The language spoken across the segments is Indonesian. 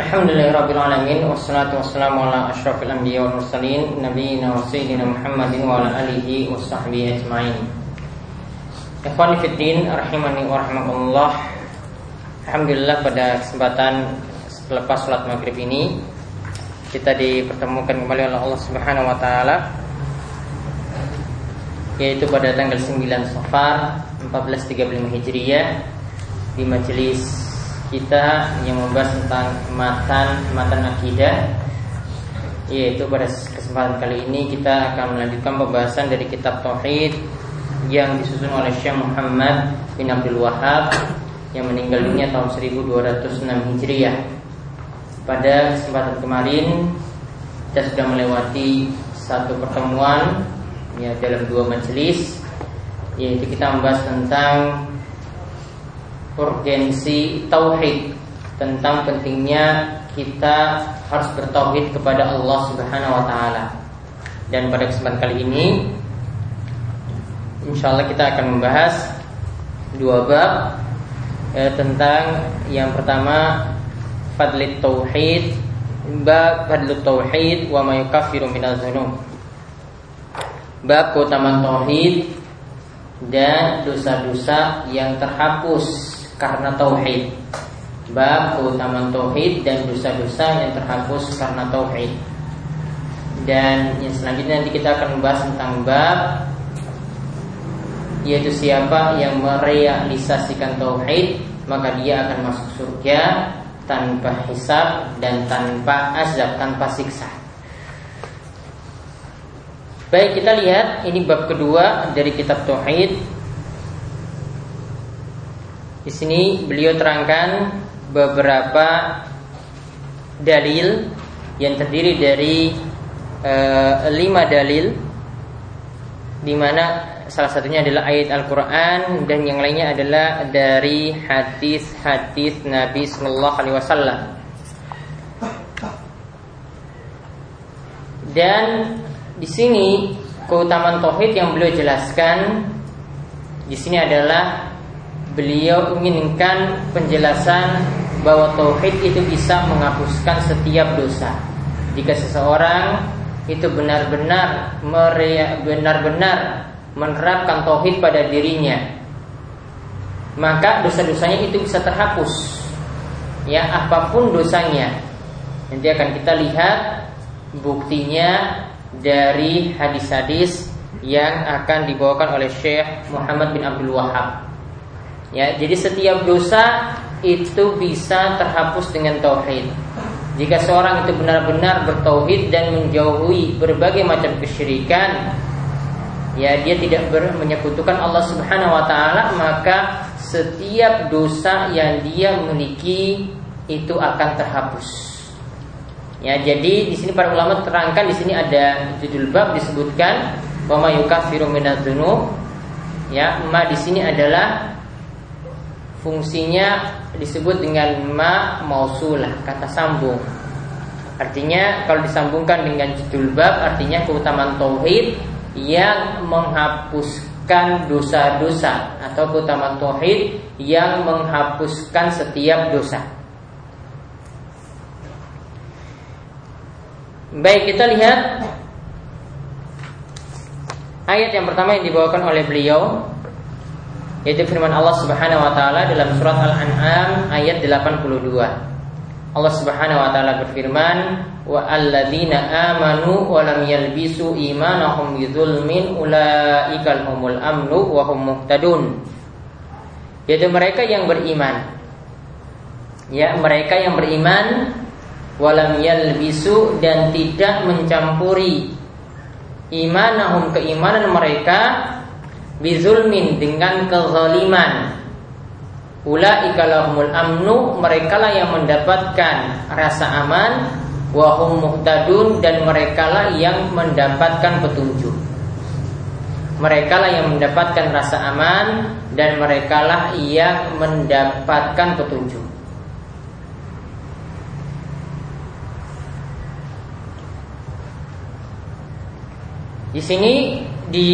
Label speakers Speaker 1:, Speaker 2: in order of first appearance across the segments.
Speaker 1: Alhamdulillahirrabbilalamin. Wassalatu wassalamu ala ashrafil anbiya wal mursalin Nabiina wa sayyidina Muhammadin wa ala alihi wa sahbihi ajma'in. Ikhwan Fiddin Rahimani wa rahmatullah Alhamdulillah pada kesempatan Selepas sholat maghrib ini Kita dipertemukan kembali oleh Allah subhanahu wa ta'ala Yaitu pada tanggal 9 Safar 1435 Hijriyah Di majelis kita yang membahas tentang matan matan akidah yaitu pada kesempatan kali ini kita akan melanjutkan pembahasan dari kitab tauhid yang disusun oleh Syekh Muhammad bin Abdul Wahab yang meninggal dunia tahun 1206 Hijriah. Pada kesempatan kemarin kita sudah melewati satu pertemuan ya dalam dua majelis yaitu kita membahas tentang urgensi tauhid tentang pentingnya kita harus bertauhid kepada Allah Subhanahu wa taala. Dan pada kesempatan kali ini insya Allah kita akan membahas dua bab eh, tentang yang pertama fadlit tauhid bab fadlut tauhid wa ma yukaffiru minaz dzunub. Bab keutamaan tauhid dan dosa-dosa yang terhapus karena tauhid. Bab keutamaan tauhid dan dosa-dosa yang terhapus karena tauhid. Dan yang selanjutnya nanti kita akan membahas tentang bab yaitu siapa yang merealisasikan tauhid maka dia akan masuk surga tanpa hisab dan tanpa azab, tanpa siksa. Baik, kita lihat ini bab kedua dari kitab tauhid di sini beliau terangkan beberapa dalil yang terdiri dari e, lima dalil, di mana salah satunya adalah ayat Al-Quran dan yang lainnya adalah dari hadis-hadis Nabi Sallallahu Alaihi Wasallam. Dan di sini keutamaan tauhid yang beliau jelaskan di sini adalah beliau inginkan penjelasan bahwa tauhid itu bisa menghapuskan setiap dosa. Jika seseorang itu benar-benar benar-benar menerapkan tauhid pada dirinya, maka dosa-dosanya itu bisa terhapus. Ya, apa pun dosanya. Nanti akan kita lihat buktinya dari hadis-hadis yang akan dibawakan oleh Syekh Muhammad bin Abdul Wahab. Ya, jadi setiap dosa itu bisa terhapus dengan tauhid. Jika seorang itu benar-benar bertauhid dan menjauhi berbagai macam kesyirikan, ya dia tidak ber, menyekutukan Allah Subhanahu wa taala, maka setiap dosa yang dia miliki itu akan terhapus. Ya, jadi di sini para ulama terangkan di sini ada judul bab disebutkan wa may yukaffiru Ya, ma di sini adalah fungsinya disebut dengan ma mausulah kata sambung. Artinya kalau disambungkan dengan judul bab artinya keutamaan tauhid yang menghapuskan dosa-dosa atau keutamaan tauhid yang menghapuskan setiap dosa. Baik kita lihat ayat yang pertama yang dibawakan oleh beliau yaitu firman Allah Subhanahu wa taala dalam surat Al-An'am ayat 82. Allah Subhanahu wa taala berfirman, "Wa alladzina amanu wa lam yalbisu imanahum bidzulmin ulaikal humul amnu wa hum muhtadun." Yaitu mereka yang beriman. Ya, mereka yang beriman walam yalbisu dan tidak mencampuri imanahum keimanan mereka bizulmin dengan kezaliman. Ulaika lahumul amnu mereka lah yang mendapatkan rasa aman. Wahum muhtadun dan mereka lah yang mendapatkan petunjuk. Mereka lah yang mendapatkan rasa aman dan mereka lah yang mendapatkan petunjuk. Di sini di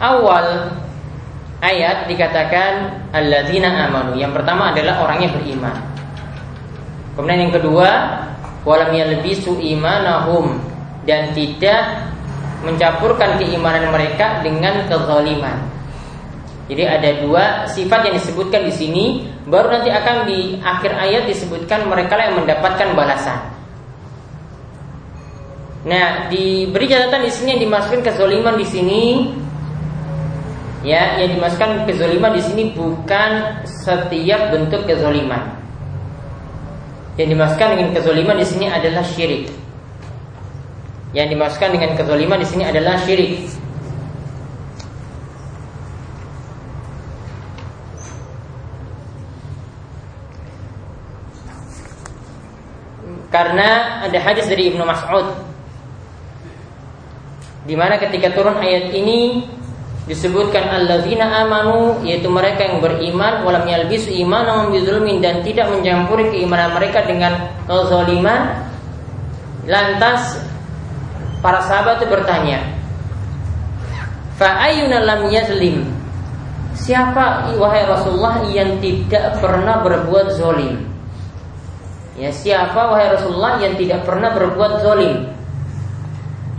Speaker 1: awal ayat dikatakan alladzina amanu. Yang pertama adalah orang yang beriman. Kemudian yang kedua, walam yalbisu imanahum dan tidak mencampurkan keimanan mereka dengan kezaliman. Jadi ada dua sifat yang disebutkan di sini, baru nanti akan di akhir ayat disebutkan mereka yang mendapatkan balasan. Nah, diberi catatan di sini yang dimasukkan kezaliman di sini ya yang dimasukkan kezaliman di sini bukan setiap bentuk kezaliman. Yang dimasukkan dengan kezaliman di sini adalah syirik. Yang dimasukkan dengan kezaliman di sini adalah syirik. Karena ada hadis dari Ibnu Mas'ud di mana ketika turun ayat ini disebutkan alladzina amanu yaitu mereka yang beriman walam yalbisu imanahum bizulmin dan tidak mencampuri keimanan mereka dengan kezaliman lantas Para sahabat itu bertanya, Fa'ayuna lam yazlim? Siapa wahai Rasulullah yang tidak pernah berbuat zolim? Ya siapa wahai Rasulullah yang tidak pernah berbuat zolim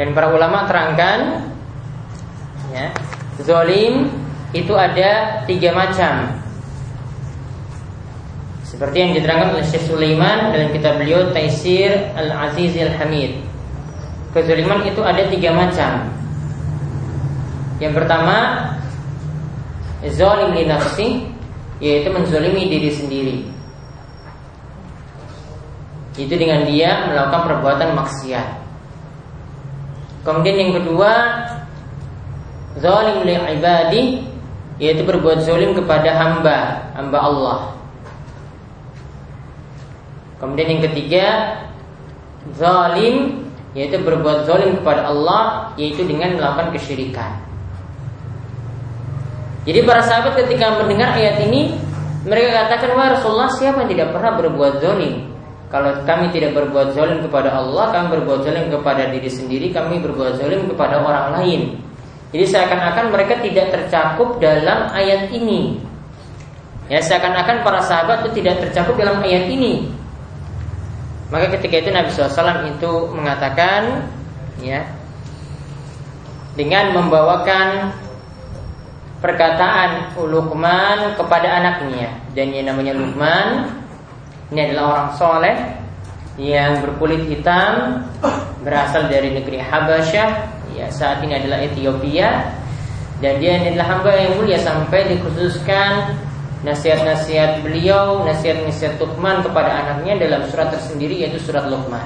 Speaker 1: Dan para ulama terangkan ya, Zolim itu ada tiga macam. Seperti yang diterangkan oleh Syekh Sulaiman dalam kitab beliau Taisir Al-Aziz Al-Hamid. Kezaliman itu ada tiga macam. Yang pertama Zolim li nafsi Yaitu menzolimi diri sendiri. Itu dengan dia melakukan perbuatan maksiat Kemudian yang kedua Zolim li ibadi Yaitu berbuat zolim kepada hamba Hamba Allah Kemudian yang ketiga Zalim yaitu berbuat zalim kepada Allah yaitu dengan melakukan kesyirikan. Jadi para sahabat ketika mendengar ayat ini mereka katakan wah Rasulullah siapa yang tidak pernah berbuat zalim? Kalau kami tidak berbuat zalim kepada Allah, kami berbuat zalim kepada diri sendiri, kami berbuat zalim kepada orang lain. Jadi seakan-akan mereka tidak tercakup dalam ayat ini. Ya, seakan-akan para sahabat itu tidak tercakup dalam ayat ini. Maka ketika itu Nabi SAW itu mengatakan ya dengan membawakan perkataan Luqman kepada anaknya dan yang namanya Luqman ini adalah orang soleh yang berkulit hitam berasal dari negeri Habasyah ya saat ini adalah Ethiopia dan dia adalah hamba yang mulia sampai dikhususkan nasihat-nasihat beliau, nasihat-nasihat Luqman kepada anaknya dalam surat tersendiri yaitu surat Luqman.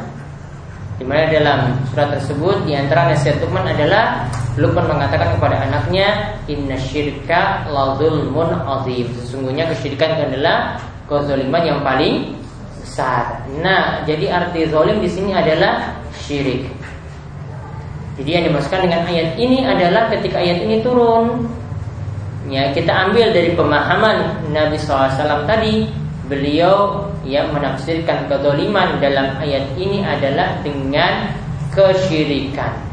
Speaker 1: Di mana dalam surat tersebut di antara nasihat Luqman adalah Luqman mengatakan kepada anaknya, "Inna syirka la zulmun azim." Sesungguhnya kesyirikan adalah kezaliman yang paling besar. Nah, jadi arti zalim di sini adalah syirik. Jadi yang dimaksudkan dengan ayat ini adalah ketika ayat ini turun ya kita ambil dari pemahaman Nabi SAW tadi beliau yang menafsirkan kedoliman dalam ayat ini adalah dengan kesyirikan.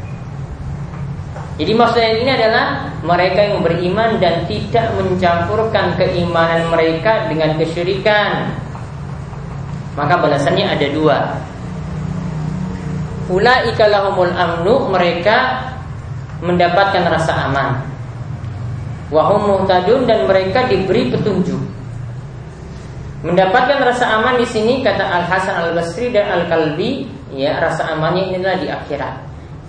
Speaker 1: Jadi maksudnya ini adalah mereka yang beriman dan tidak mencampurkan keimanan mereka dengan kesyirikan. Maka balasannya ada dua. Ulaika lahumul amnu mereka mendapatkan rasa aman wahum muhtadun dan mereka diberi petunjuk. Mendapatkan rasa aman di sini kata Al Hasan Al Basri dan Al Kalbi, ya rasa amannya inilah di akhirat.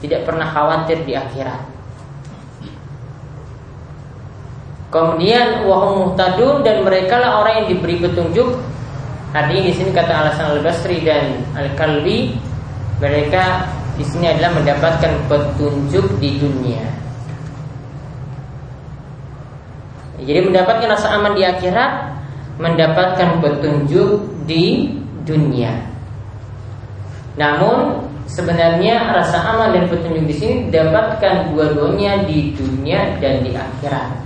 Speaker 1: Tidak pernah khawatir di akhirat. Kemudian wahum muhtadun dan mereka lah orang yang diberi petunjuk. Artinya di sini kata Al Hasan Al Basri dan Al Kalbi, mereka di sini adalah mendapatkan petunjuk di dunia. Jadi mendapatkan rasa aman di akhirat, mendapatkan petunjuk di dunia. Namun sebenarnya rasa aman dan petunjuk di sini didapatkan dua-duanya di dunia dan di akhirat.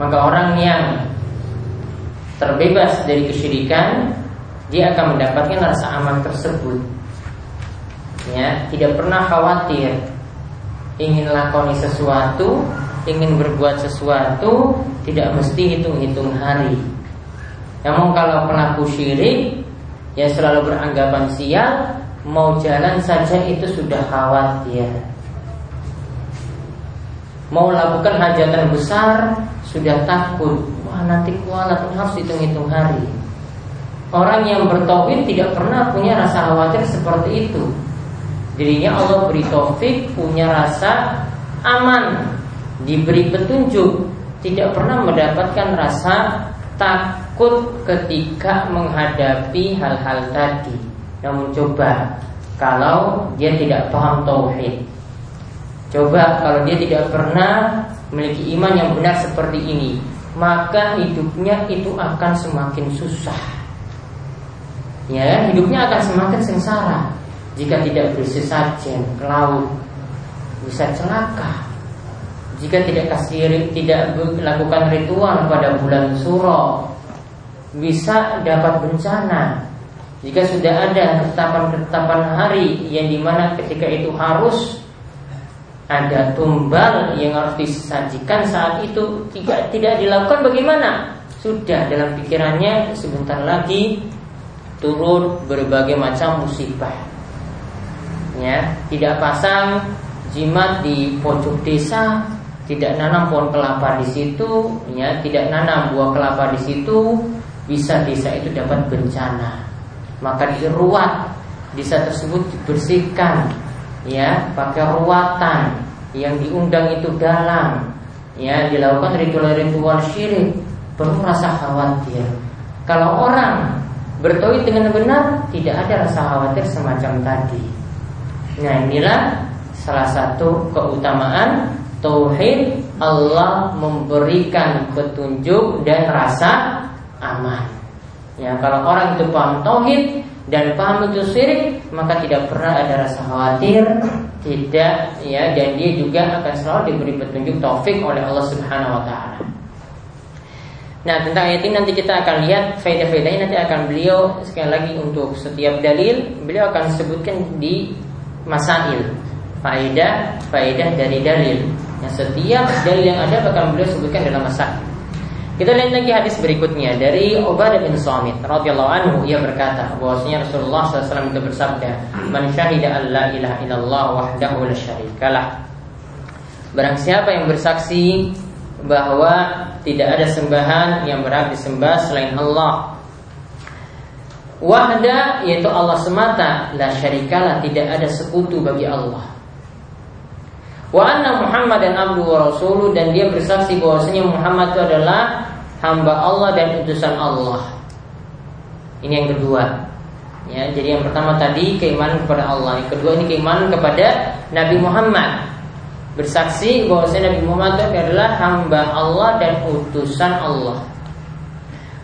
Speaker 1: Maka orang yang terbebas dari kesyirikan, dia akan mendapatkan rasa aman tersebut. Ya, tidak pernah khawatir ingin lakoni sesuatu ingin berbuat sesuatu tidak mesti hitung-hitung hari. Namun kalau pelaku syirik yang selalu beranggapan sial, mau jalan saja itu sudah khawatir. Mau lakukan hajatan besar sudah takut. Wah nanti kualat harus hitung-hitung hari. Orang yang bertauhid tidak pernah punya rasa khawatir seperti itu. Dirinya Allah beri taufik punya rasa aman, diberi petunjuk, tidak pernah mendapatkan rasa takut ketika menghadapi hal-hal tadi. Namun coba kalau dia tidak paham tauhid. Coba kalau dia tidak pernah memiliki iman yang benar seperti ini, maka hidupnya itu akan semakin susah. Ya hidupnya akan semakin sengsara jika tidak bersesajen ke laut bisa celaka. Jika tidak kasih tidak lakukan ritual pada bulan suro bisa dapat bencana. Jika sudah ada ketetapan-ketetapan hari yang di mana ketika itu harus ada tumbal yang harus disajikan saat itu tidak tidak dilakukan bagaimana sudah dalam pikirannya sebentar lagi turun berbagai macam musibah. Ya, tidak pasang jimat di pojok desa, tidak nanam pohon kelapa di situ, ya, tidak nanam buah kelapa di situ, bisa desa itu dapat bencana. Maka diruat, desa tersebut dibersihkan, ya, pakai ruatan yang diundang itu dalam, ya, dilakukan ritual-ritual syirik, perlu rasa khawatir. Kalau orang Bertauhid dengan benar tidak ada rasa khawatir semacam tadi. Nah inilah salah satu keutamaan tauhid Allah memberikan petunjuk dan rasa aman. Ya kalau orang itu paham tauhid dan paham itu syirik maka tidak pernah ada rasa khawatir tidak ya dan dia juga akan selalu diberi petunjuk taufik oleh Allah Subhanahu wa taala. Nah tentang ayat ini nanti kita akan lihat faedah-faedahnya nanti akan beliau sekali lagi untuk setiap dalil beliau akan sebutkan di masail faedah faedah dari dalil. Yang setiap dalil yang ada akan beliau sebutkan dalam masail. Kita lihat lagi hadis berikutnya dari Ubadah bin Samit radhiyallahu anhu ia berkata bahwasanya Rasulullah SAW itu bersabda, "Man syahida an la ilaha illallah wahdahu la syarikalah." Barang siapa yang bersaksi bahwa tidak ada sembahan yang berhak disembah selain Allah. Wahda yaitu Allah semata, la syarikalah tidak ada sekutu bagi Allah. Wa anna Muhammad dan abdu wa rasuluh dan dia bersaksi bahwasanya Muhammad itu adalah hamba Allah dan utusan Allah. Ini yang kedua. Ya, jadi yang pertama tadi keimanan kepada Allah, yang kedua ini keimanan kepada Nabi Muhammad bersaksi bahwa Nabi Muhammad itu adalah hamba Allah dan utusan Allah.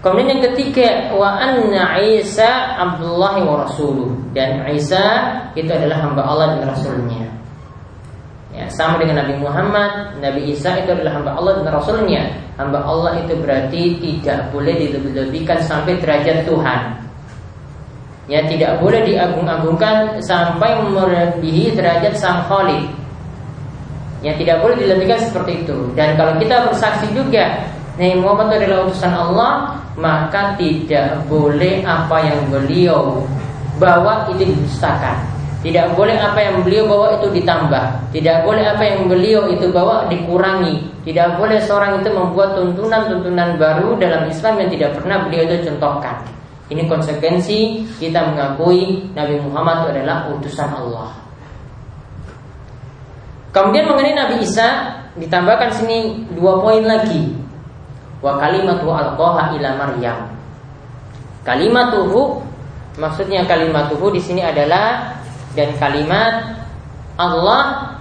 Speaker 1: Kemudian yang ketiga wa anna Isa Abdullah wa rasuluh dan Isa itu adalah hamba Allah dan rasulnya. Ya, sama dengan Nabi Muhammad, Nabi Isa itu adalah hamba Allah dan rasulnya. Hamba Allah itu berarti tidak boleh dilebih-lebihkan sampai derajat Tuhan. Ya, tidak boleh diagung-agungkan sampai melebihi derajat Sang Khalid. Yang tidak boleh dilebihkan seperti itu. Dan kalau kita bersaksi juga Nabi Muhammad adalah utusan Allah, maka tidak boleh apa yang beliau bawa itu didustakan. Tidak boleh apa yang beliau bawa itu ditambah. Tidak boleh apa yang beliau itu bawa dikurangi. Tidak boleh seorang itu membuat tuntunan-tuntunan baru dalam Islam yang tidak pernah beliau itu contohkan. Ini konsekuensi kita mengakui Nabi Muhammad adalah utusan Allah. Kemudian mengenai Nabi Isa ditambahkan sini dua poin lagi. Wa kalimatu alqaha ila Maryam. Kalimatuhu maksudnya kalimatuhu di sini adalah dan kalimat Allah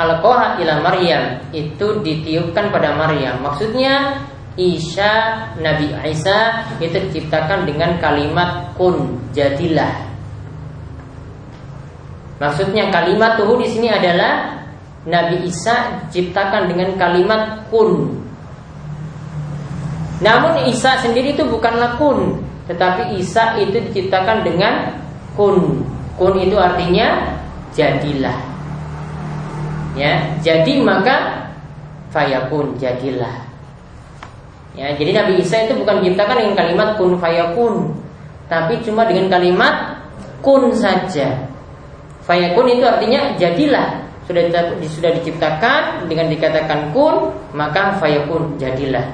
Speaker 1: alqaha ila Maryam itu ditiupkan pada Maryam. Maksudnya Isa Nabi Isa itu diciptakan dengan kalimat kun jadilah Maksudnya kalimat tuhu di sini adalah Nabi Isa diciptakan dengan kalimat kun. Namun Isa sendiri itu bukanlah kun, tetapi Isa itu diciptakan dengan kun. Kun itu artinya jadilah. Ya, jadi maka fayakun jadilah. Ya, jadi Nabi Isa itu bukan diciptakan dengan kalimat kun fayakun, tapi cuma dengan kalimat kun saja. Fayakun itu artinya jadilah. Sudah sudah diciptakan dengan dikatakan kun, maka fayakun jadilah.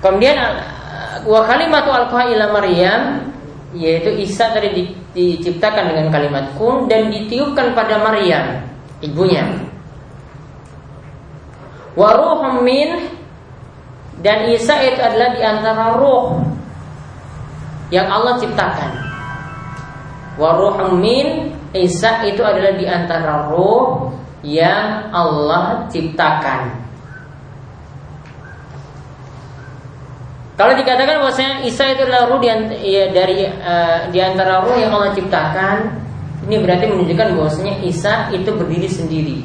Speaker 1: Kemudian wa kalimatu alqa ila Maryam yaitu Isa tadi di, diciptakan dengan kalimat kun dan ditiupkan pada Maryam ibunya. Wa min dan Isa itu adalah di antara roh yang Allah ciptakan. Wa min Isa itu adalah di antara roh yang Allah ciptakan. Kalau dikatakan bahwasanya Isa itu adalah ruh di, ya, dari uh, di antara ruh yang Allah ciptakan, ini berarti menunjukkan bahwasanya Isa itu berdiri sendiri.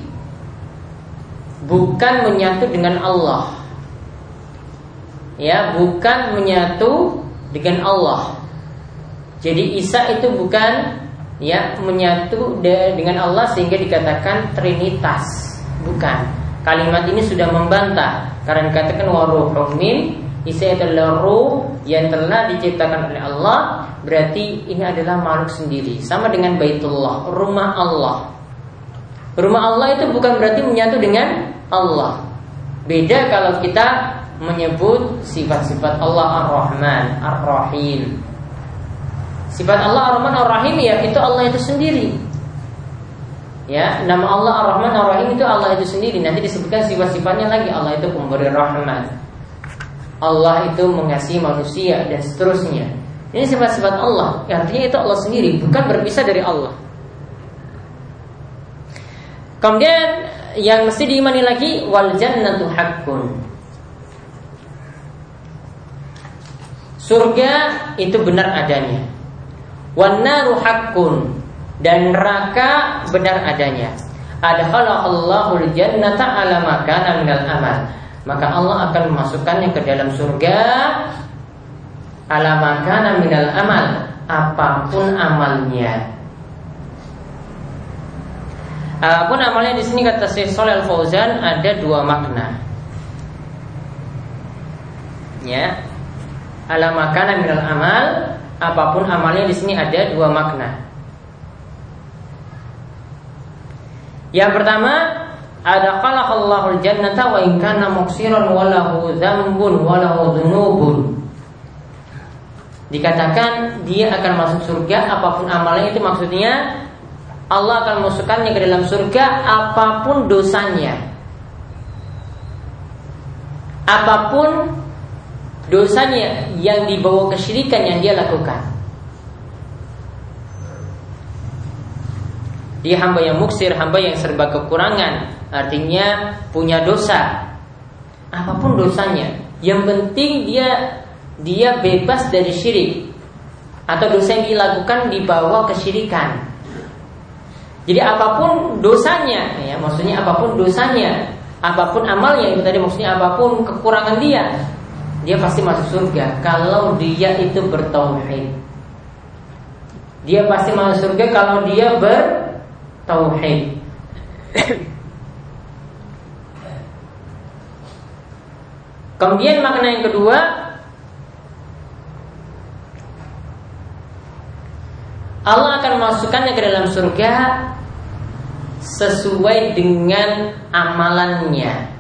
Speaker 1: Bukan menyatu dengan Allah. Ya, bukan menyatu dengan Allah. Jadi Isa itu bukan ya menyatu dengan Allah sehingga dikatakan trinitas. Bukan. Kalimat ini sudah membantah karena dikatakan waruhum min Isa adalah ruh yang telah diciptakan oleh Allah Berarti ini adalah makhluk sendiri Sama dengan Baitullah, rumah Allah Rumah Allah itu bukan berarti menyatu dengan Allah Beda kalau kita menyebut sifat-sifat Allah Ar-Rahman, Ar-Rahim Sifat Allah Ar-Rahman, Ar-Rahim ya itu Allah itu sendiri Ya, nama Allah Ar-Rahman Ar-Rahim itu Allah itu sendiri. Nanti disebutkan sifat-sifatnya lagi. Allah itu pemberi rahmat. Allah itu mengasihi manusia dan seterusnya. Ini sifat-sifat Allah. Artinya itu Allah sendiri, bukan berpisah dari Allah. Kemudian yang mesti diimani lagi wal jannatu. Surga itu benar adanya. Wan naru dan neraka benar adanya. Adkhala Allahul jannata ala makana minal amal maka Allah akan memasukkannya ke dalam surga ala makana minal amal apa pun amalnya Apa pun amalnya di sini kata Syekh Shalal Fauzan ada dua makna. Ya. Ala makana minal amal, apa pun amalnya di sini ada dua makna. Yang pertama, ada wa in kana muksiran wa lahu dzambun wa lahu dzunubun. Dikatakan dia akan masuk surga apa pun amalnya itu maksudnya Allah akan masukkannya ke dalam surga apa pun dosanya. Apa pun dosanya yang dibawa kesyirikan yang dia lakukan. Dia hamba yang muksir, hamba yang serba kekurangan, artinya punya dosa. Apa pun dosanya, yang penting dia dia bebas dari syirik atau dosa yang dilakukan dibawa kesyirikan. Jadi apa pun dosanya, ya maksudnya apa pun dosanya, apa pun amalnya itu tadi maksudnya apa pun kekurangan dia, dia pasti masuk surga kalau dia itu bertauhid. Dia pasti masuk surga kalau dia ber Kemudian makna yang kedua Allah akan masukkannya ke dalam surga sesuai dengan amalannya.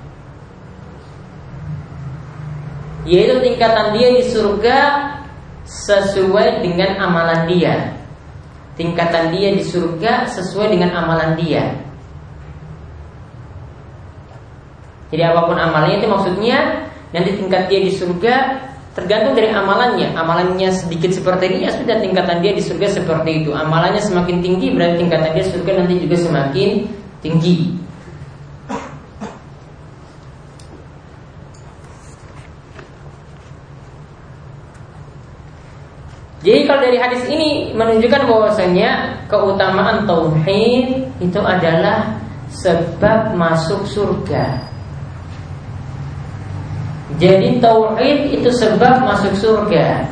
Speaker 1: Yaitu tingkatan dia di surga sesuai dengan amalan dia tingkatan dia di surga sesuai dengan amalan dia. Jadi apa pun amalannya itu maksudnya nanti tingkat dia di surga tergantung dari amalannya. Amalannya sedikit seperti ini ya sudah tingkatan dia di surga seperti itu. Amalannya semakin tinggi berarti tingkatan dia surga nanti juga semakin tinggi. Jadi kalau dari hadis ini menunjukkan bahwasanya keutamaan tauhid itu adalah sebab masuk surga. Jadi tauhid itu sebab masuk surga.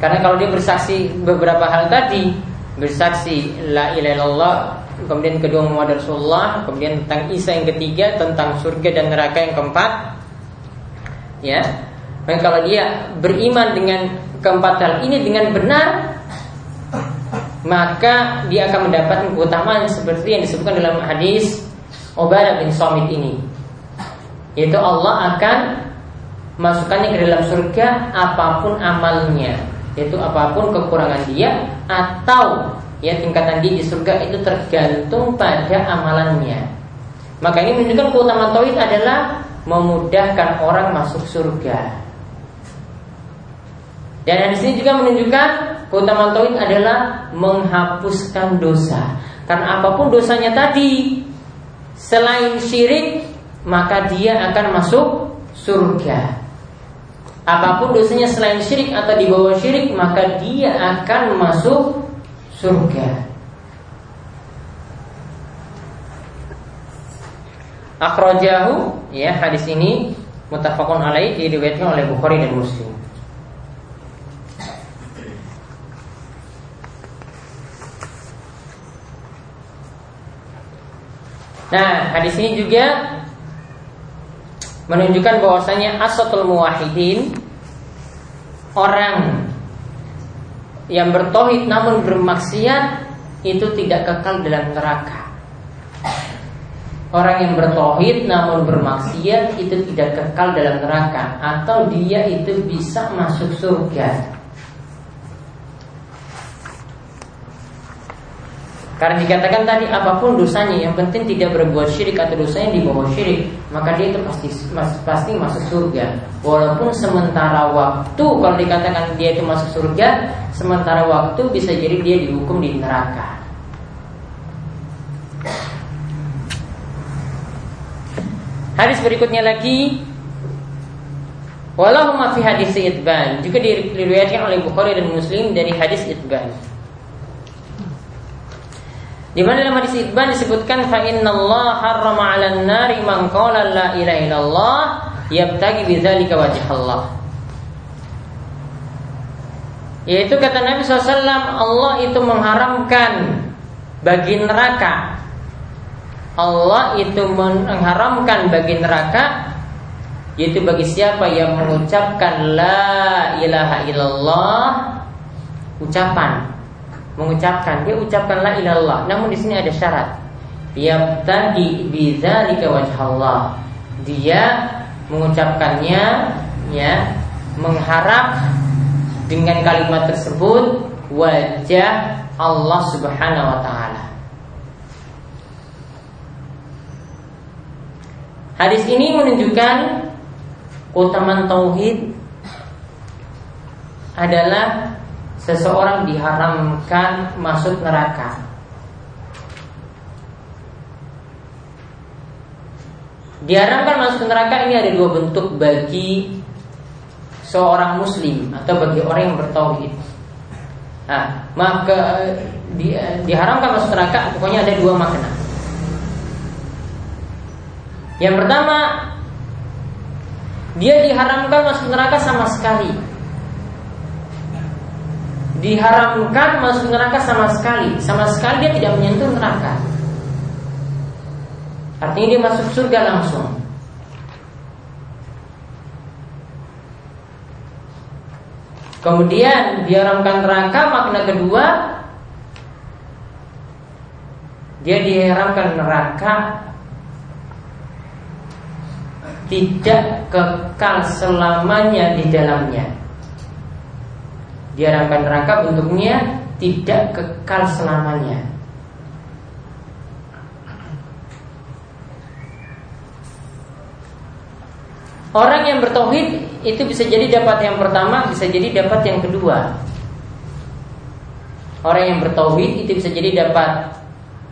Speaker 1: Karena kalau dia bersaksi beberapa hal tadi, bersaksi la ilaha illallah, kemudian kedua Muhammad Rasulullah, kemudian tentang Isa yang ketiga, tentang surga dan neraka yang keempat. Ya. Dan kalau dia beriman dengan keempat hal ini dengan benar, maka dia akan mendapatkan keutamaan seperti yang disebutkan dalam hadis Ubadah bin Samit ini. Yaitu Allah akan masukkannya ke dalam surga apa pun amalnya yaitu apa pun kekurangan dia atau ya tingkatan dia di surga itu tergantung pada amalannya. Maka ini menunjukkan keutamaan tauhid adalah memudahkan orang masuk surga. Dan di sini juga menunjukkan keutamaan tauhid adalah menghapuskan dosa. Karena apa pun dosanya tadi selain syirik maka dia akan masuk surga. Apa pun dosanya selain syirik atau di bawah syirik maka dia akan masuk surga. Akhrajahu ya hadis ini mutafakun alaih diriwayatkan oleh Bukhari dan Muslim. Nah, hadis ini juga menunjukkan bahwasanya asatul muwahidin orang yang bertohid namun bermaksiat itu tidak kekal dalam neraka. Orang yang bertohid namun bermaksiat itu tidak kekal dalam neraka atau dia itu bisa masuk surga. Karena dikatakan tadi apa pun dosanya yang penting tidak berbuat syirik atau dosanya di bawah syirik, maka dia itu pasti pasti masuk surga. Walaupun sementara waktu kalau dikatakan dia itu masuk surga, sementara waktu bisa jadi dia dihukum di neraka. Hadis berikutnya lagi Walau fi hadis Itban juga diriwayatkan oleh Bukhari dan Muslim dari hadis Itban. Di mana dalam hadis Ibn disebutkan fa Allah harrama 'alan nari man qala la ilaha illallah yabtagi bidzalika wajh Allah. Yaitu kata Nabi SAW Allah itu mengharamkan bagi neraka. Allah itu mengharamkan bagi neraka yaitu bagi siapa yang mengucapkan la ilaha illallah ucapan mengucapkan. Dia ucapkan la ilallah namun di sini ada syarat. Yabtagi bidzalika wajhallah. Dia mengucapkannya ya mengharap dengan kalimat tersebut wajah Allah Subhanahu wa taala. Hadis ini menunjukkan keutamaan tauhid adalah seseorang diharamkan masuk neraka. Diharamkan masuk neraka ini ada dua bentuk bagi seorang muslim atau bagi orang yang bertauhid. Nah, maka di, diharamkan masuk neraka pokoknya ada dua makna. Yang pertama, dia diharamkan masuk neraka sama sekali diharamkan masuk neraka sama sekali. Sama sekali dia tidak menyentuh neraka. Artinya dia masuk surga langsung. Kemudian diharamkan neraka makna kedua dia diharamkan neraka tidak kekal selamanya di dalamnya diharapkan neraka bentuknya tidak kekal selamanya. Orang yang bertauhid itu bisa jadi dapat yang pertama, bisa jadi dapat yang kedua. Orang yang bertauhid itu bisa jadi dapat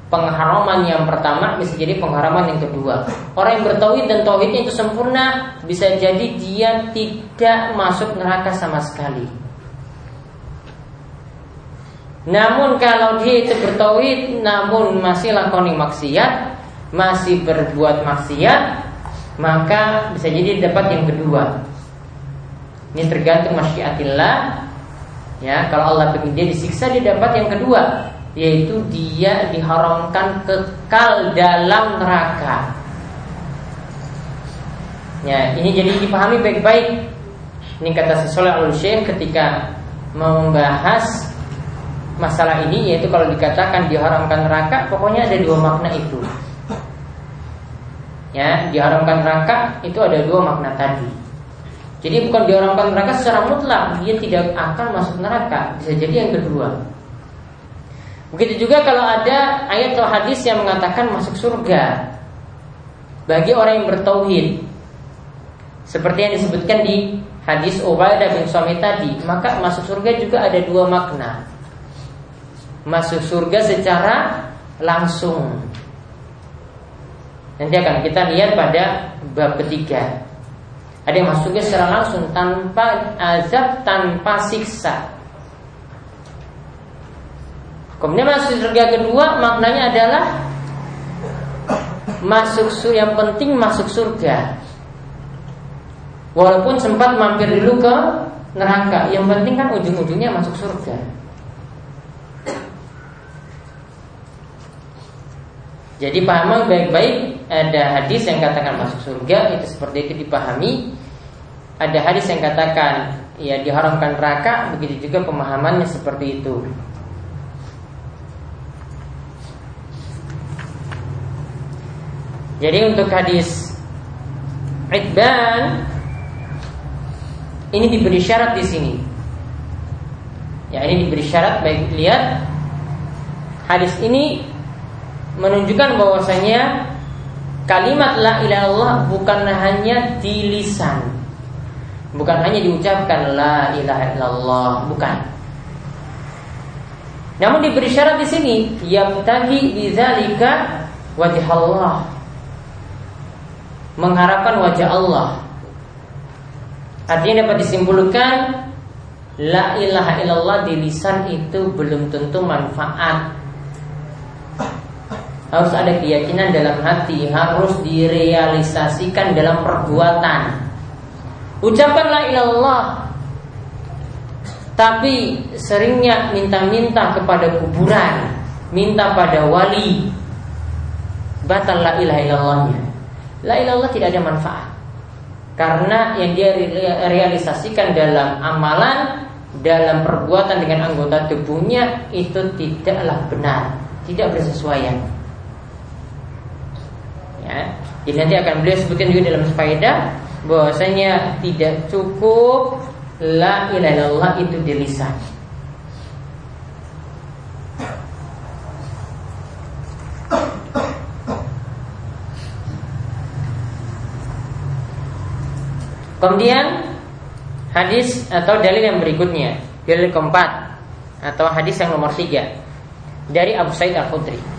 Speaker 1: pengharaman yang pertama, bisa jadi pengharaman yang kedua. Orang yang bertauhid dan tauhidnya itu sempurna, bisa jadi dia tidak masuk neraka sama sekali. Namun kalau dia itu bertauhid namun masih lakoni maksiat, masih berbuat maksiat, maka bisa jadi dapat yang kedua. Ini tergantung masyiatillah. Ya, kalau Allah ingin dia disiksa dia dapat yang kedua. yaitu dia diharamkan kekal dalam neraka. Ya, ini jadi dipahami baik-baik. Ini kata sesoleh al ketika membahas masalah ini yaitu kalau dikatakan diharamkan neraka pokoknya ada dua makna itu. Ya, diharamkan neraka itu ada dua makna tadi. Jadi bukan diharamkan neraka secara mutlak, dia tidak akan masuk neraka. Bisa jadi yang kedua. Begitu juga kalau ada ayat atau hadis yang mengatakan masuk surga bagi orang yang bertauhid. Seperti yang disebutkan di hadis Ubadah bin Suami tadi, maka masuk surga juga ada dua makna. Masuk surga secara langsung. Nanti akan kita lihat pada bab ketiga. Ada yang masuk surga secara langsung tanpa azab, tanpa siksa. Kemudian masuk surga kedua maknanya adalah masuk surga yang penting masuk surga. Walaupun sempat mampir dulu ke neraka, yang penting kan ujung-ujungnya masuk surga. Jadi paham baik-baik ada hadis yang katakan masuk surga itu seperti itu dipahami. Ada hadis yang katakan ya diharamkan neraka, begitu juga pemahamannya seperti itu. Jadi untuk hadis Idban ini diberi syarat di sini. Ya ini diberi syarat baik lihat hadis ini menunjukkan bahwasanya kalimat la ilaha illallah bukan hanya di lisan. Bukan hanya diucapkan la ilaha illallah, bukan. Namun diberi syarat di sini, yang tadi bidzalika wajah Allah mengharapkan wajah Allah. Artinya dapat disimpulkan La ilaha illallah di lisan itu belum tentu manfaat Harus ada keyakinan dalam hati Harus direalisasikan dalam perbuatan. Ucapan la ilallah Tapi seringnya minta-minta kepada kuburan Minta pada wali. Batal la ilaha illallahnya. La ilallah tidak ada manfaat. Karena yang dia realisasikan dalam amalan Dalam perbuatan dengan anggota tubuhnya Itu tidaklah benar Tidak bersesuaian ya. Jadi nanti akan beliau sebutkan juga dalam faedah bahwasanya tidak cukup La ilaha illallah itu di lisan Kemudian hadis atau dalil yang berikutnya, dalil keempat atau hadis yang nomor tiga dari Abu Sa'id Al Khudri.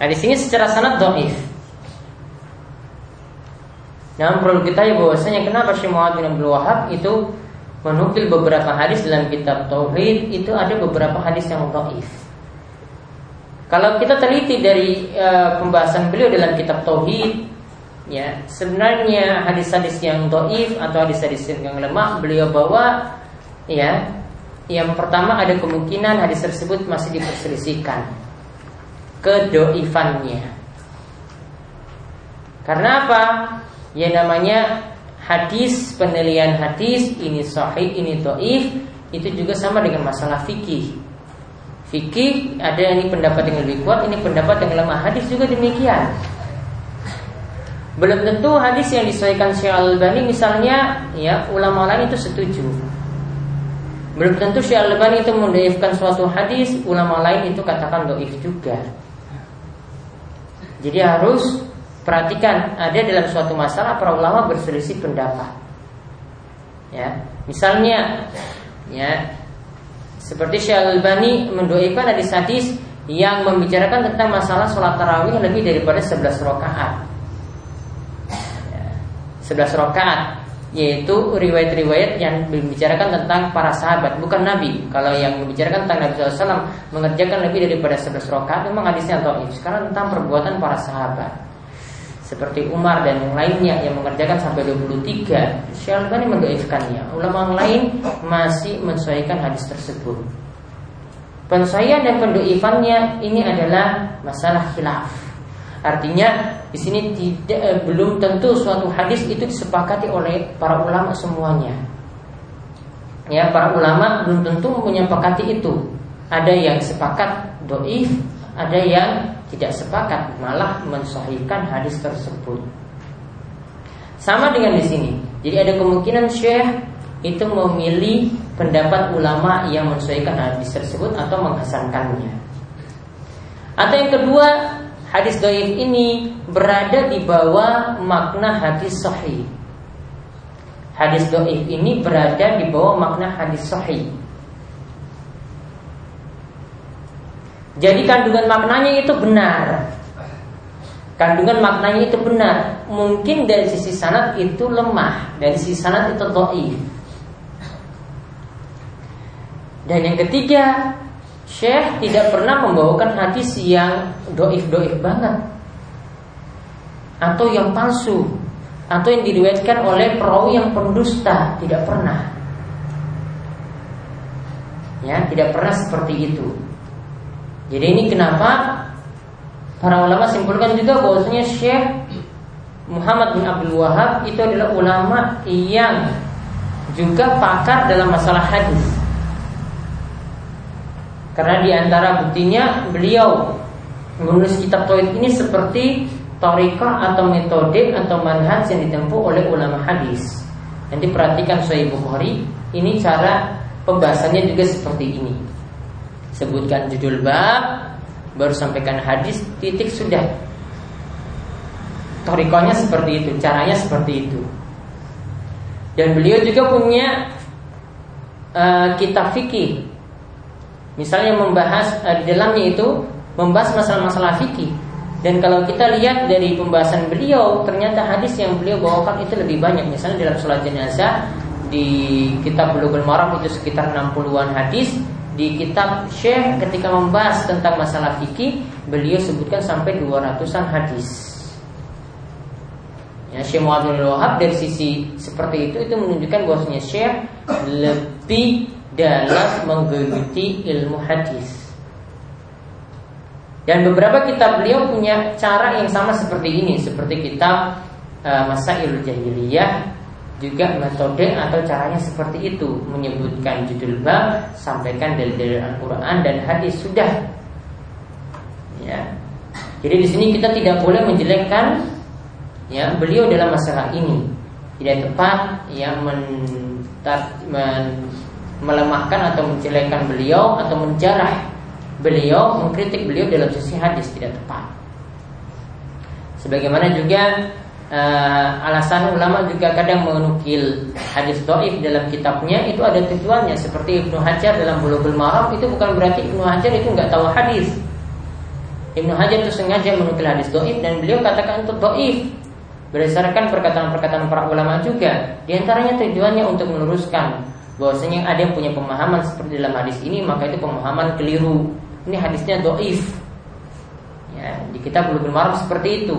Speaker 1: Hadis ini secara sanad doif. Namun perlu kita ya bahwasanya kenapa Syekh Muhammad bin Abdul Wahab itu menukil beberapa hadis dalam kitab Tauhid itu ada beberapa hadis yang doif. Kalau kita teliti dari uh, pembahasan beliau dalam kitab Tauhid, ya sebenarnya hadis-hadis yang doif atau hadis-hadis yang lemah beliau bawa, ya yang pertama ada kemungkinan hadis tersebut masih diperselisihkan kedoifannya. Karena apa? Ya namanya hadis penilaian hadis ini sahih ini doif itu juga sama dengan masalah fikih fikih ada ini pendapat yang lebih kuat, ini pendapat yang lemah. Hadis juga demikian. Belum tentu hadis yang disesuaikan Syekh Al-Albani misalnya ya ulama lain itu setuju. Belum tentu Syekh Al-Albani itu mendoifkan suatu hadis, ulama lain itu katakan doif juga. Jadi harus perhatikan ada dalam suatu masalah para ulama berselisih pendapat. Ya, misalnya ya seperti Syekh Al-Bani mendoakan hadis-hadis yang membicarakan tentang masalah sholat tarawih lebih daripada 11 rakaat. 11 rakaat yaitu riwayat-riwayat yang membicarakan tentang para sahabat bukan Nabi. Kalau yang membicarakan tentang Nabi SAW mengerjakan lebih daripada 11 rakaat memang hadisnya atau sekarang tentang perbuatan para sahabat. seperti Umar dan yang lainnya yang mengerjakan sampai 23 Syekh Albani mendoifkannya ulama lain masih mensesuaikan hadis tersebut. Penyesuaian dan pendoifannya ini adalah masalah khilaf artinya di sini tidak eh, belum tentu suatu hadis itu disepakati oleh para ulama semuanya ya para ulama belum tentu menyepakati itu ada yang sepakat doif ada yang tidak sepakat malah mensahihkan hadis tersebut. Sama dengan di sini. Jadi ada kemungkinan Syekh itu memilih pendapat ulama yang mensahihkan hadis tersebut atau menghasankannya. Atau yang kedua, hadis doif ini berada di bawah makna hadis sahih. Hadis doif ini berada di bawah makna hadis sahih. Jadi kandungan maknanya itu benar. Kandungan maknanya itu benar. Mungkin dari sisi sanad itu lemah, dari sisi sanad itu dhaif. Dan yang ketiga, Syekh tidak pernah membawakan hadis yang doif-doif banget. Atau yang palsu. Atau yang diriwayatkan oleh perawi yang pendusta. Tidak pernah. Ya tidak pernah seperti itu. Jadi ini kenapa para ulama simpulkan juga bahwasanya Syekh Muhammad bin Abdul Wahab itu adalah ulama yang juga pakar dalam masalah hadis. Karena di antara buktinya beliau menulis kitab tauhid ini seperti torikah atau metode atau manhaj yang ditempuh oleh ulama hadis. Nanti perhatikan Sahih Bukhari, ini cara pembahasannya juga seperti ini. Sebutkan judul bab baru sampaikan hadis titik sudah. Torikonya seperti itu caranya seperti itu. Dan beliau juga punya uh, kitab fikih. Misalnya membahas uh, di dalamnya itu membahas masalah-masalah fikih dan kalau kita lihat dari pembahasan beliau ternyata hadis yang beliau bawakan itu lebih banyak misalnya dalam sholat jenazah di kitab Bulughul Maram itu sekitar 60-an hadis di kitab Syekh ketika membahas tentang masalah fikih beliau sebutkan sampai 200-an hadis. Ya, Syekh Muhammad Wahab dari sisi seperti itu itu menunjukkan bahwasanya Syekh lebih dalam menggeluti ilmu hadis. Dan beberapa kitab beliau punya cara yang sama seperti ini, seperti kitab uh, Masail Jahiliyah juga metode atau caranya seperti itu menyebutkan judul bab sampaikan dalil-dalil Al-Qur'an dan hadis sudah. Ya. Jadi di sini kita tidak boleh menjelekkan ya beliau dalam masalah ini. Tidak tepat yang men, men, melemahkan atau menjelekkan beliau atau menjarah beliau mengkritik beliau dalam sisi hadis tidak tepat. Sebagaimana juga uh, alasan ulama juga kadang menukil hadis doif dalam kitabnya itu ada tujuannya. Seperti Ibnu Hajar dalam Bulughul Maram itu bukan berarti Ibnu Hajar itu nggak tahu hadis. Ibnu Hajar itu sengaja menukil hadis doif dan beliau katakan itu doif berdasarkan perkataan-perkataan para ulama juga. Di antaranya tujuannya untuk meluruskan bahwasanya ada yang punya pemahaman seperti dalam hadis ini maka itu pemahaman keliru ini hadisnya doif. Ya di kitab Bulughul Maram seperti itu.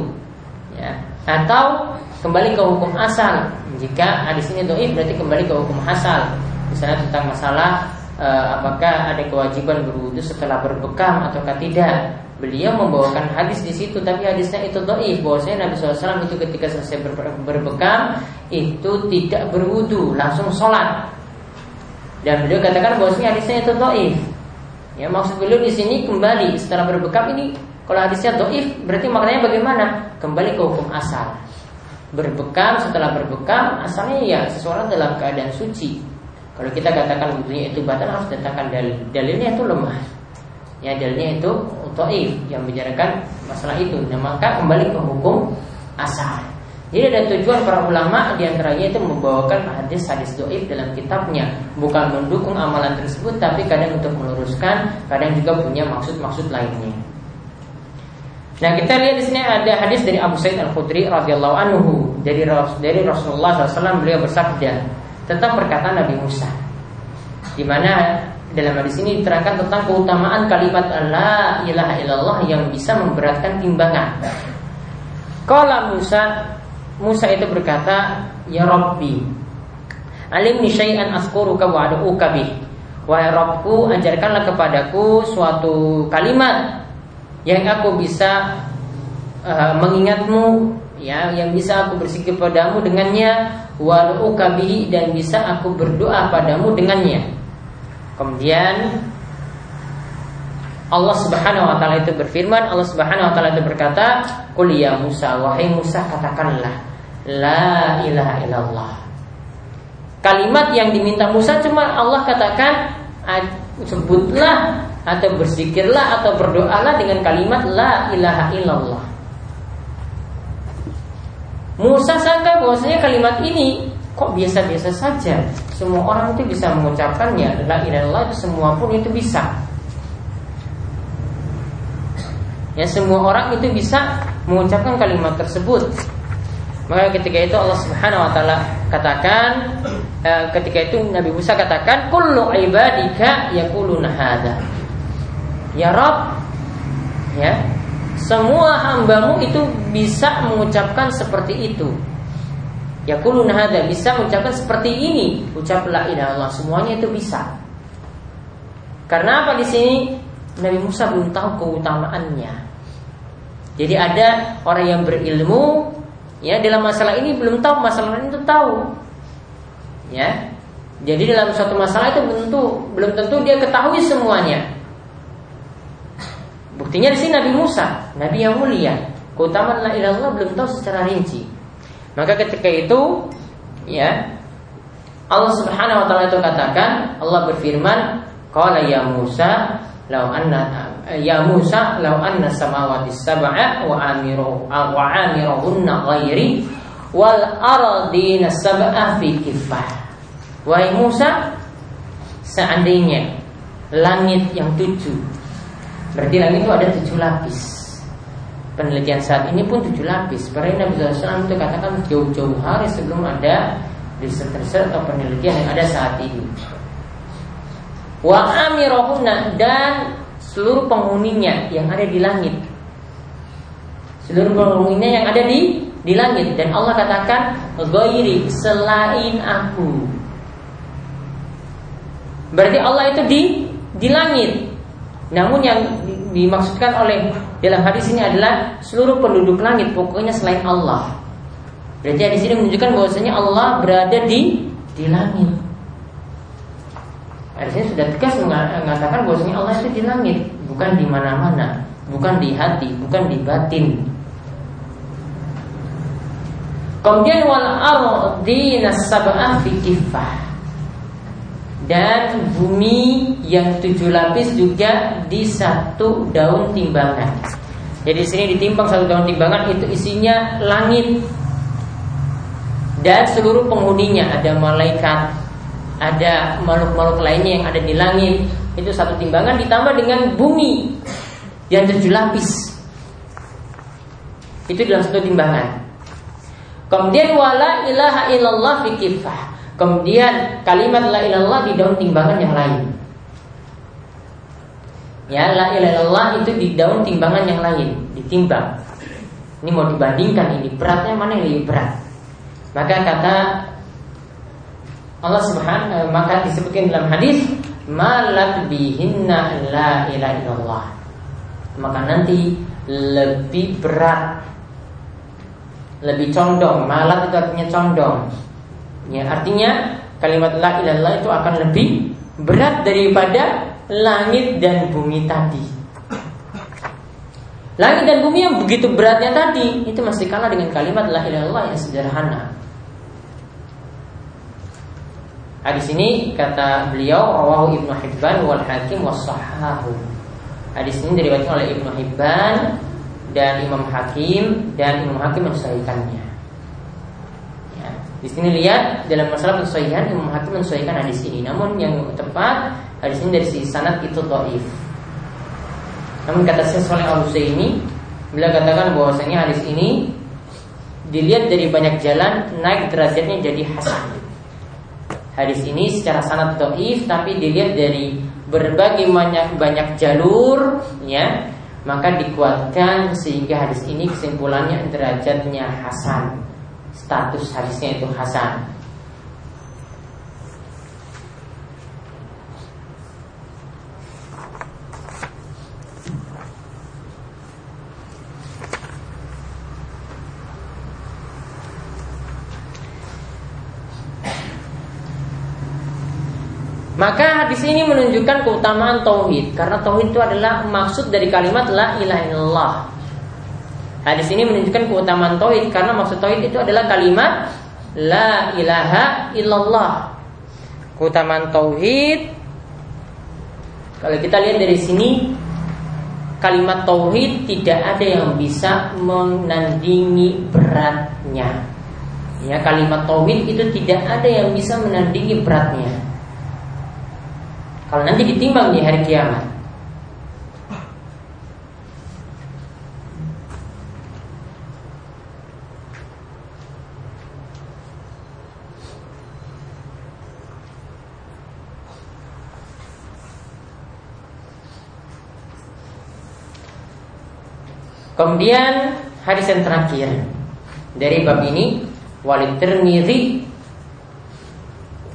Speaker 1: Ya atau kembali ke hukum asal. Jika hadis ini doif berarti kembali ke hukum asal. Misalnya tentang masalah e, apakah ada kewajiban berwudu setelah berbekam ataukah tidak. Beliau membawakan hadis di situ tapi hadisnya itu doif. Bahwasanya Nabi SAW itu ketika selesai ber, berbekam itu tidak berwudu langsung sholat. Dan beliau katakan bahwasanya hadisnya itu doif ya maksud beliau di sini kembali setelah berbekam ini kalau hadisnya doif berarti maknanya bagaimana? Kembali ke hukum asal. Berbekam setelah berbekam asalnya ya seseorang dalam keadaan suci. Kalau kita katakan wudhunya itu batal harus datangkan dalil. Dalilnya itu lemah. Ya dalilnya itu doif yang membicarakan masalah itu. Nah maka kembali ke hukum asal. Jadi ada tujuan para ulama di antaranya itu membawakan hadis-hadis doif dalam kitabnya. Bukan mendukung amalan tersebut tapi kadang untuk meluruskan Kadang juga punya maksud-maksud lainnya. Nah kita lihat di sini ada hadis dari Abu Sa'id Al Khudri radhiyallahu anhu. Dari dari Rasulullah SAW beliau bersabda tentang perkataan Nabi Musa, di mana dalam hadis ini diterangkan tentang keutamaan kalimat La ilaha illallah yang bisa memberatkan timbangan. Kala Musa Musa itu berkata, "Ya Rabbi, alimni syai'an azkuruka wa ad'uka bih." Wahai Rabbku, ajarkanlah kepadaku suatu kalimat yang aku bisa uh, mengingatmu ya yang bisa aku bersihkan padamu dengannya walau kabihi dan bisa aku berdoa padamu dengannya kemudian Allah Subhanahu wa taala itu berfirman Allah Subhanahu wa taala itu berkata qul ya Musa wahai Musa katakanlah la ilaha illallah kalimat yang diminta Musa cuma Allah katakan sebutlah atau berzikirlah atau berdoalah dengan kalimat la ilaha illallah Musa sangka bahwasanya kalimat ini kok biasa-biasa saja. Semua orang itu bisa mengucapkannya. La ilaha itu semua pun itu bisa. Ya semua orang itu bisa mengucapkan kalimat tersebut. Maka ketika itu Allah Subhanahu wa taala katakan eh, ketika itu Nabi Musa katakan kullu ibadika yaquluna hadza. Ya Rabb ya semua hambamu itu bisa mengucapkan seperti itu. Ya hada bisa mengucapkan seperti ini. Ucap la ilaha semuanya itu bisa. Karena apa di sini? Nabi Musa belum tahu keutamaannya. Jadi ada orang yang berilmu ya dalam masalah ini belum tahu masalah ini itu tahu. Ya. Jadi dalam suatu masalah itu belum tentu belum tentu dia ketahui semuanya. Buktinya di sini Nabi Musa, Nabi yang mulia. Keutamaan la ilaha belum tahu secara rinci. Maka ketika itu, ya Allah Subhanahu wa taala itu katakan, Allah berfirman, "Qala ya Musa, law anna ya Musa, law anna samawati sab'a wa amiru wa amiruhunna ghairi wal ardina sab'a fi kifah." Wahai Musa, seandainya langit yang tujuh Berarti langit itu ada tujuh lapis. Penelitian saat ini pun tujuh lapis. Karena Nabi SAW itu katakan jauh-jauh hari sebelum ada riset-riset atau penelitian yang ada saat ini. Wa amirohuna dan seluruh penghuninya yang ada di langit. Seluruh penghuninya yang ada di di langit dan Allah katakan ghairi selain aku. Berarti Allah itu di di langit. Namun yang dimaksudkan oleh dalam hadis ini adalah seluruh penduduk langit pokoknya selain Allah. Berarti di sini menunjukkan bahwasanya Allah berada di di langit. Di sini sudah tegas mengatakan bahwasanya Allah itu di langit, bukan di mana-mana, bukan di hati, bukan di batin. Kemudian wal ardi nasabah fi kifah dan bumi yang tujuh lapis juga di satu daun timbangan. Jadi sini ditimbang satu daun timbangan itu isinya langit dan seluruh penghuninya ada malaikat, ada makhluk-makhluk lainnya yang ada di langit itu satu timbangan ditambah dengan bumi yang tujuh lapis itu dalam satu timbangan. Kemudian wala ilaha illallah fi kifah Kemudian kalimat la ilallah di daun timbangan yang lain. Ya, la ilallah itu di daun timbangan yang lain, ditimbang. Ini mau dibandingkan ini beratnya mana yang lebih berat. Maka kata Allah Subhanahu maka disebutkan dalam hadis malak bihinna la ilaha illallah. Maka nanti lebih berat lebih condong, malat itu artinya condong Ya, artinya kalimat la ilallah itu akan lebih berat daripada langit dan bumi tadi. Langit dan bumi yang begitu beratnya tadi itu masih kalah dengan kalimat la ilallah yang sederhana. Hadis ini kata beliau rawahu Ibnu Hibban wal Hakim was sahahu. Hadis ini diriwayatkan oleh Ibnu Hibban dan Imam Hakim dan Imam Hakim mensahihkannya. Di sini lihat dalam masalah pensuaian Imam Hakim mensuaikan hadis ini. Namun yang tepat hadis ini dari sisi sanad itu dhaif. Namun kata Syekh Saleh Al ini beliau katakan bahwasanya hadis ini dilihat dari banyak jalan naik derajatnya jadi hasan. Hadis ini secara sanad dhaif tapi dilihat dari berbagai banyak banyak jalur ya maka dikuatkan sehingga hadis ini kesimpulannya derajatnya hasan. Status hadisnya itu hasan Maka hadis ini menunjukkan keutamaan tauhid karena tauhid itu adalah maksud dari kalimat la ilaha illallah. Hadis ini menunjukkan keutamaan tauhid karena maksud tauhid itu adalah kalimat la ilaha illallah. Keutamaan tauhid kalau kita lihat dari sini kalimat tauhid tidak ada yang bisa menandingi beratnya. Ya, kalimat tauhid itu tidak ada yang bisa menandingi beratnya. Kalau nanti ditimbang di hari kiamat. Kemudian hadis yang terakhir dari bab ini Walid Tirmidzi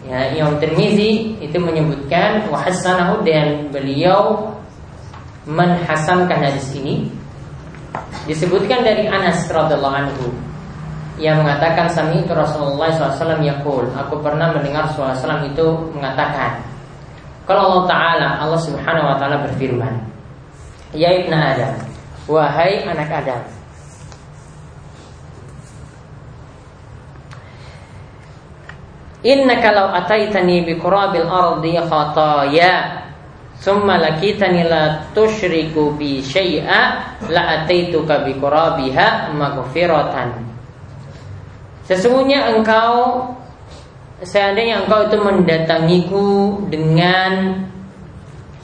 Speaker 1: Ya, Imam Tirmizi itu menyebutkan wahasanahu dan beliau menhasankan hadis ini. Disebutkan dari Anas radhiallahu anhu. Yang mengatakan sami itu Rasulullah SAW yakul aku pernah mendengar Rasulullah SAW itu mengatakan kalau Allah Taala Allah Subhanahu Wa Taala berfirman ya ibnu Adam wahai anak Adam Innaka law ataitani bi qurabil ardi khataya Thumma lakitani la tushriku bi syai'a la ataituka bi qurabiha maghfiratan. Sesungguhnya engkau seandainya engkau itu mendatangiku dengan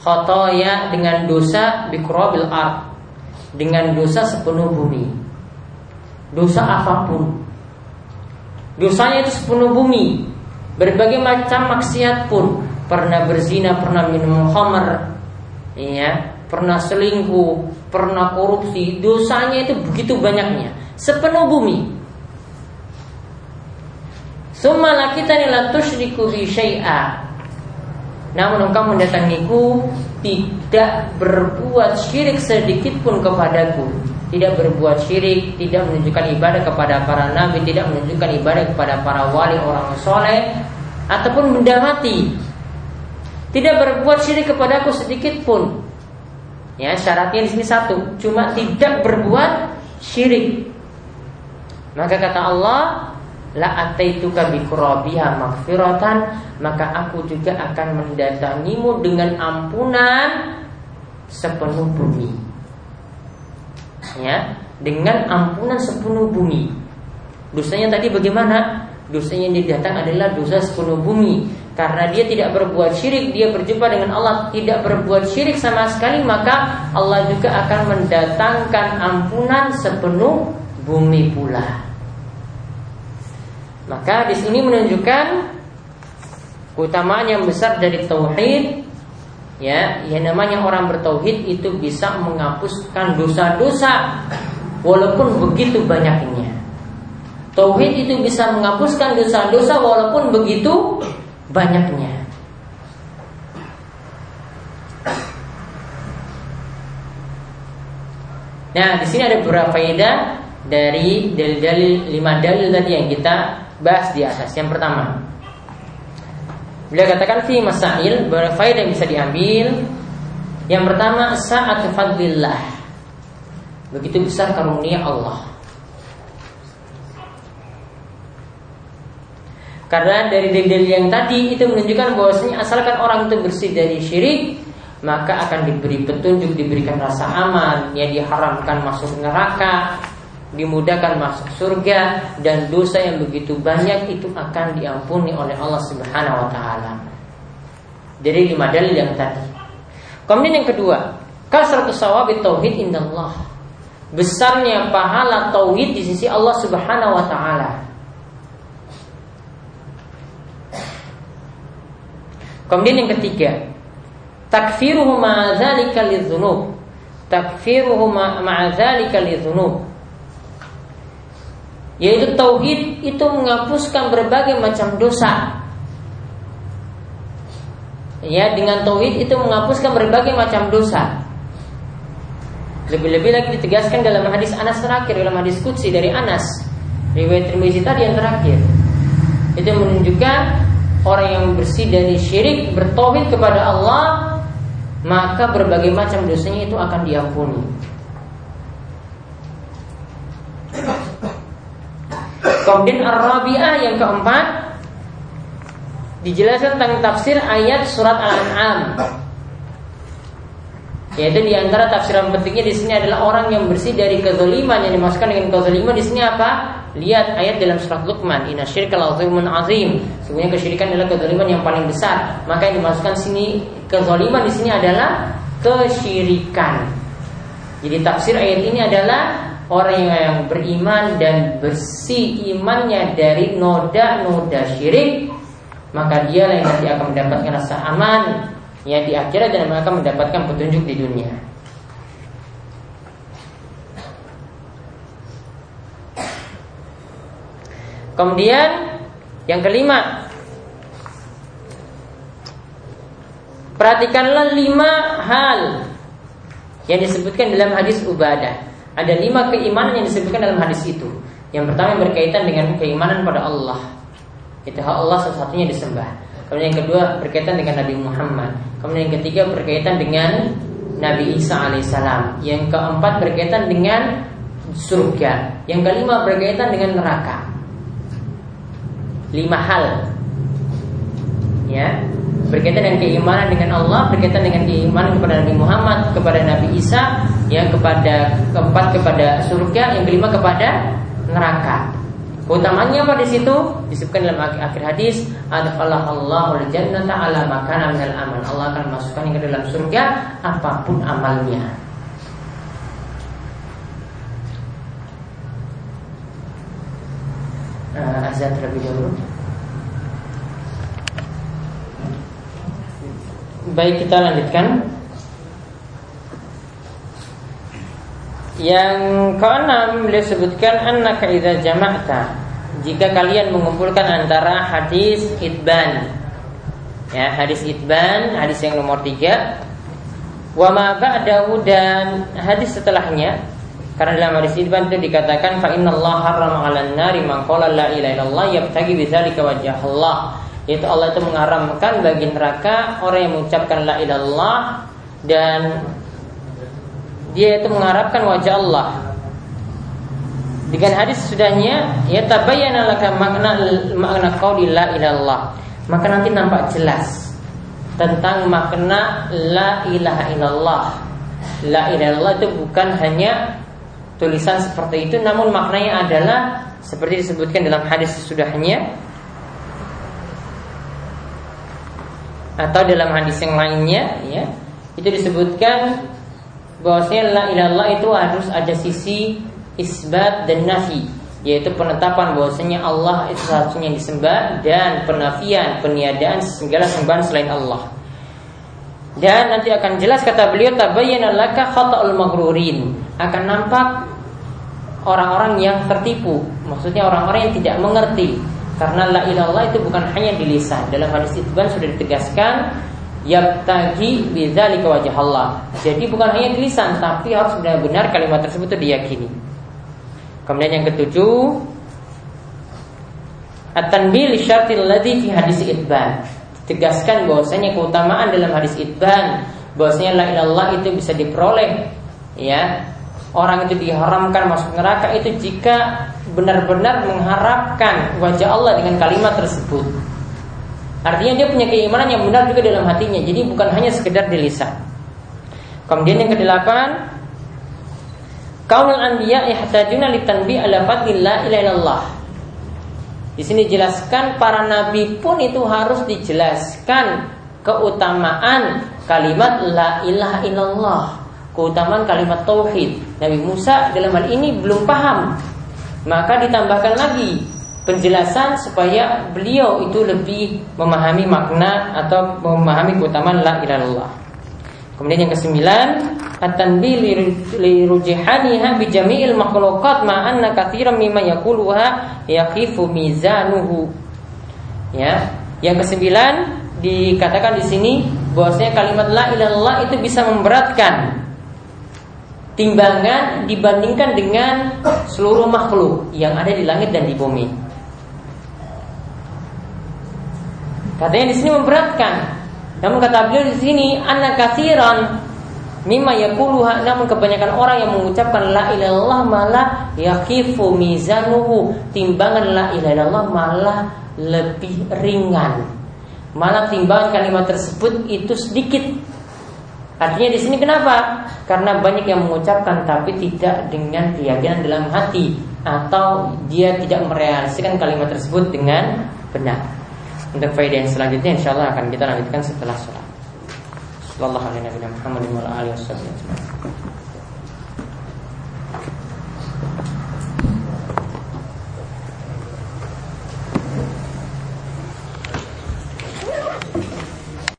Speaker 1: khotoya dengan dosa bi qurabil ard dengan dosa sepenuh bumi. Dosa apa pun. Dosanya itu sepenuh bumi Berbagai macam maksiat pun. Pernah berzina, pernah minum khamar ya, Pernah selingkuh, pernah korupsi. Dosanya itu begitu banyaknya. Sepenuh bumi. Summa lakitani la tusyriku bi syai'a. Namun engkau mendatangiku Tidak berbuat syirik sedikit pun kepadaku tidak berbuat syirik, tidak menunjukkan ibadah kepada para nabi, tidak menunjukkan ibadah kepada para wali orang soleh, ataupun benda mati. Tidak berbuat syirik kepadaku sedikit pun. Ya, syaratnya di sini satu, cuma tidak berbuat syirik. Maka kata Allah, la ataituka bi maghfiratan, maka aku juga akan mendatangimu dengan ampunan sepenuh bumi ya dengan ampunan sepenuh bumi. Dosanya tadi bagaimana? Dosanya yang datang adalah dosa sepenuh bumi karena dia tidak berbuat syirik, dia berjumpa dengan Allah tidak berbuat syirik sama sekali, maka Allah juga akan mendatangkan ampunan sepenuh bumi pula. Maka di sini menunjukkan keutamaan yang besar dari tauhid ya yang namanya orang bertauhid itu bisa menghapuskan dosa-dosa walaupun begitu banyaknya tauhid itu bisa menghapuskan dosa-dosa walaupun begitu banyaknya Nah, di sini ada beberapa faedah dari dalil-dalil lima dalil tadi yang kita bahas di atas. Yang pertama, Beliau katakan fi masail berfaedah yang bisa diambil. Yang pertama saat fadlillah. Begitu besar karunia Allah. Karena dari dalil yang tadi itu menunjukkan bahwasanya asalkan orang itu bersih dari syirik, maka akan diberi petunjuk, diberikan rasa aman, yang diharamkan masuk neraka, dimudahkan masuk surga dan dosa yang begitu banyak itu akan diampuni oleh Allah Subhanahu wa taala. Jadi lima dalil yang tadi. Kemudian yang kedua, kasratus sawabi tauhid indallah. Besarnya pahala tauhid di sisi Allah Subhanahu wa taala. Kemudian yang ketiga, takfiruhu ma dzalika lidzunub. takfiruhu ma'adzalika lidhunub yaitu tauhid itu menghapuskan berbagai macam dosa. Ya dengan tauhid itu menghapuskan berbagai macam dosa. Lebih-lebih lagi ditegaskan dalam hadis Anas terakhir dalam hadis Qudsi dari Anas. Riwayat Tirmizi tadi yang terakhir. Itu menunjukkan orang yang bersih dari syirik bertauhid kepada Allah maka berbagai macam dosanya itu akan diampuni Kemudian Ar-Rabi'ah yang keempat dijelaskan tentang tafsir ayat surat Al-An'am. Yaitu di antara tafsiran pentingnya di sini adalah orang yang bersih dari kezaliman yang dimasukkan dengan kezaliman di sini apa? Lihat ayat dalam surat Luqman, "Inna syirka lazimun azim." Sebenarnya kesyirikan adalah kezaliman yang paling besar. Maka yang dimasukkan sini kezaliman di sini adalah kesyirikan. Jadi tafsir ayat ini adalah orang yang beriman dan bersih imannya dari noda-noda syirik maka dia yang nanti akan mendapatkan rasa aman ya di akhirat dan akan mendapatkan petunjuk di dunia. Kemudian yang kelima Perhatikanlah lima hal yang disebutkan dalam hadis Ubadah. Ada lima keimanan yang disebutkan dalam hadis itu. Yang pertama yang berkaitan dengan keimanan pada Allah. Hak Allah satu-satunya disembah. Kemudian yang kedua berkaitan dengan Nabi Muhammad. Kemudian yang ketiga berkaitan dengan Nabi Isa alaihissalam. Yang keempat berkaitan dengan surga. Yang kelima berkaitan dengan neraka. Lima hal. Ya, berkaitan dengan keimanan dengan Allah, berkaitan dengan keimanan kepada Nabi Muhammad, kepada Nabi Isa, yang kepada keempat kepada surga, yang kelima kepada neraka. Keutamanya apa di situ? Disebutkan dalam akhir hadis, "Adkhalah Allahul jannata ala makana minal amal." Allah akan masukkan ke dalam surga apa pun amalnya. Uh, azan terlebih dahulu. Baik kita lanjutkan. Yang keenam beliau sebutkan annaka idza jama'ta. Jika kalian mengumpulkan antara hadis itban. Ya hadis itban hadis yang nomor tiga. Wa ma ba'dahu dan hadis setelahnya karena dalam hadis itban itu dikatakan fa innallaha harrama 'alan nari man qala la ilaha illallah yabtaghi bidzalika wajh Allah itu Allah itu mengharamkan bagi neraka orang yang mengucapkan la ilallah dan dia itu mengharapkan wajah Allah. Dengan hadis sudahnya ya tabayyana laka makna makna qauli la ilallah. Maka nanti nampak jelas tentang makna la ilaha illallah. La ilaha illallah itu bukan hanya tulisan seperti itu namun maknanya adalah seperti disebutkan dalam hadis sesudahnya atau dalam hadis yang lainnya ya itu disebutkan bahwasanya la ilallah itu harus ada sisi isbat dan nafi yaitu penetapan bahwasanya Allah itu satunya disembah dan penafian peniadaan segala sembahan selain Allah. Dan nanti akan jelas kata beliau tabayyana laka khata'ul maghrurin akan nampak orang-orang yang tertipu maksudnya orang-orang yang tidak mengerti karena la ilallah itu bukan hanya di lisan. Dalam hadis Itban sudah ditegaskan yabtagi bidzalika wajah Allah. Jadi bukan hanya di lisan tapi harus benar-benar kalimat tersebut itu diyakini. Kemudian yang ketujuh At-tanbih li syartil ladzi fi hadis Itban. Tegaskan bahwasanya keutamaan dalam hadis Itban bahwasanya la ilallah itu bisa diperoleh ya orang itu diharamkan masuk neraka itu jika benar-benar mengharapkan wajah Allah dengan kalimat tersebut. Artinya dia punya keimanan yang benar juga dalam hatinya. Jadi bukan hanya sekedar di lisan. Kemudian yang kedelapan, kaum anbiya ihtajuna litanbi ala fadlillah ilaha Di sini jelaskan para nabi pun itu harus dijelaskan keutamaan kalimat la ilaha illallah keutamaan kalimat tauhid. Nabi Musa dalam hal ini belum paham. Maka ditambahkan lagi penjelasan supaya beliau itu lebih memahami makna atau memahami keutamaan la ilallah. Kemudian yang kesembilan, at-tanbih li rujihaniha bi jami'il makhluqat ma anna katsiran mimma yaqifu mizanuhu. Ya. Yang kesembilan dikatakan di sini bahwasanya kalimat la ilallah itu bisa memberatkan timbangan dibandingkan dengan seluruh makhluk yang ada di langit dan di bumi. Katanya di sini memberatkan. Namun kata beliau di sini anak kasiran mimma yakuluha namun kebanyakan orang yang mengucapkan la ilaha illallah malah yakifu mizanuhu timbangan la ilaha illallah malah lebih ringan. Malah timbangan kalimat tersebut itu sedikit. Artinya di sini kenapa? Karena banyak yang mengucapkan tapi tidak dengan keyakinan dalam hati atau dia tidak merealisasikan kalimat tersebut dengan benar. Untuk faedah yang selanjutnya insya Allah akan kita lanjutkan setelah sholat. Sallallahu alaihi wa sallam.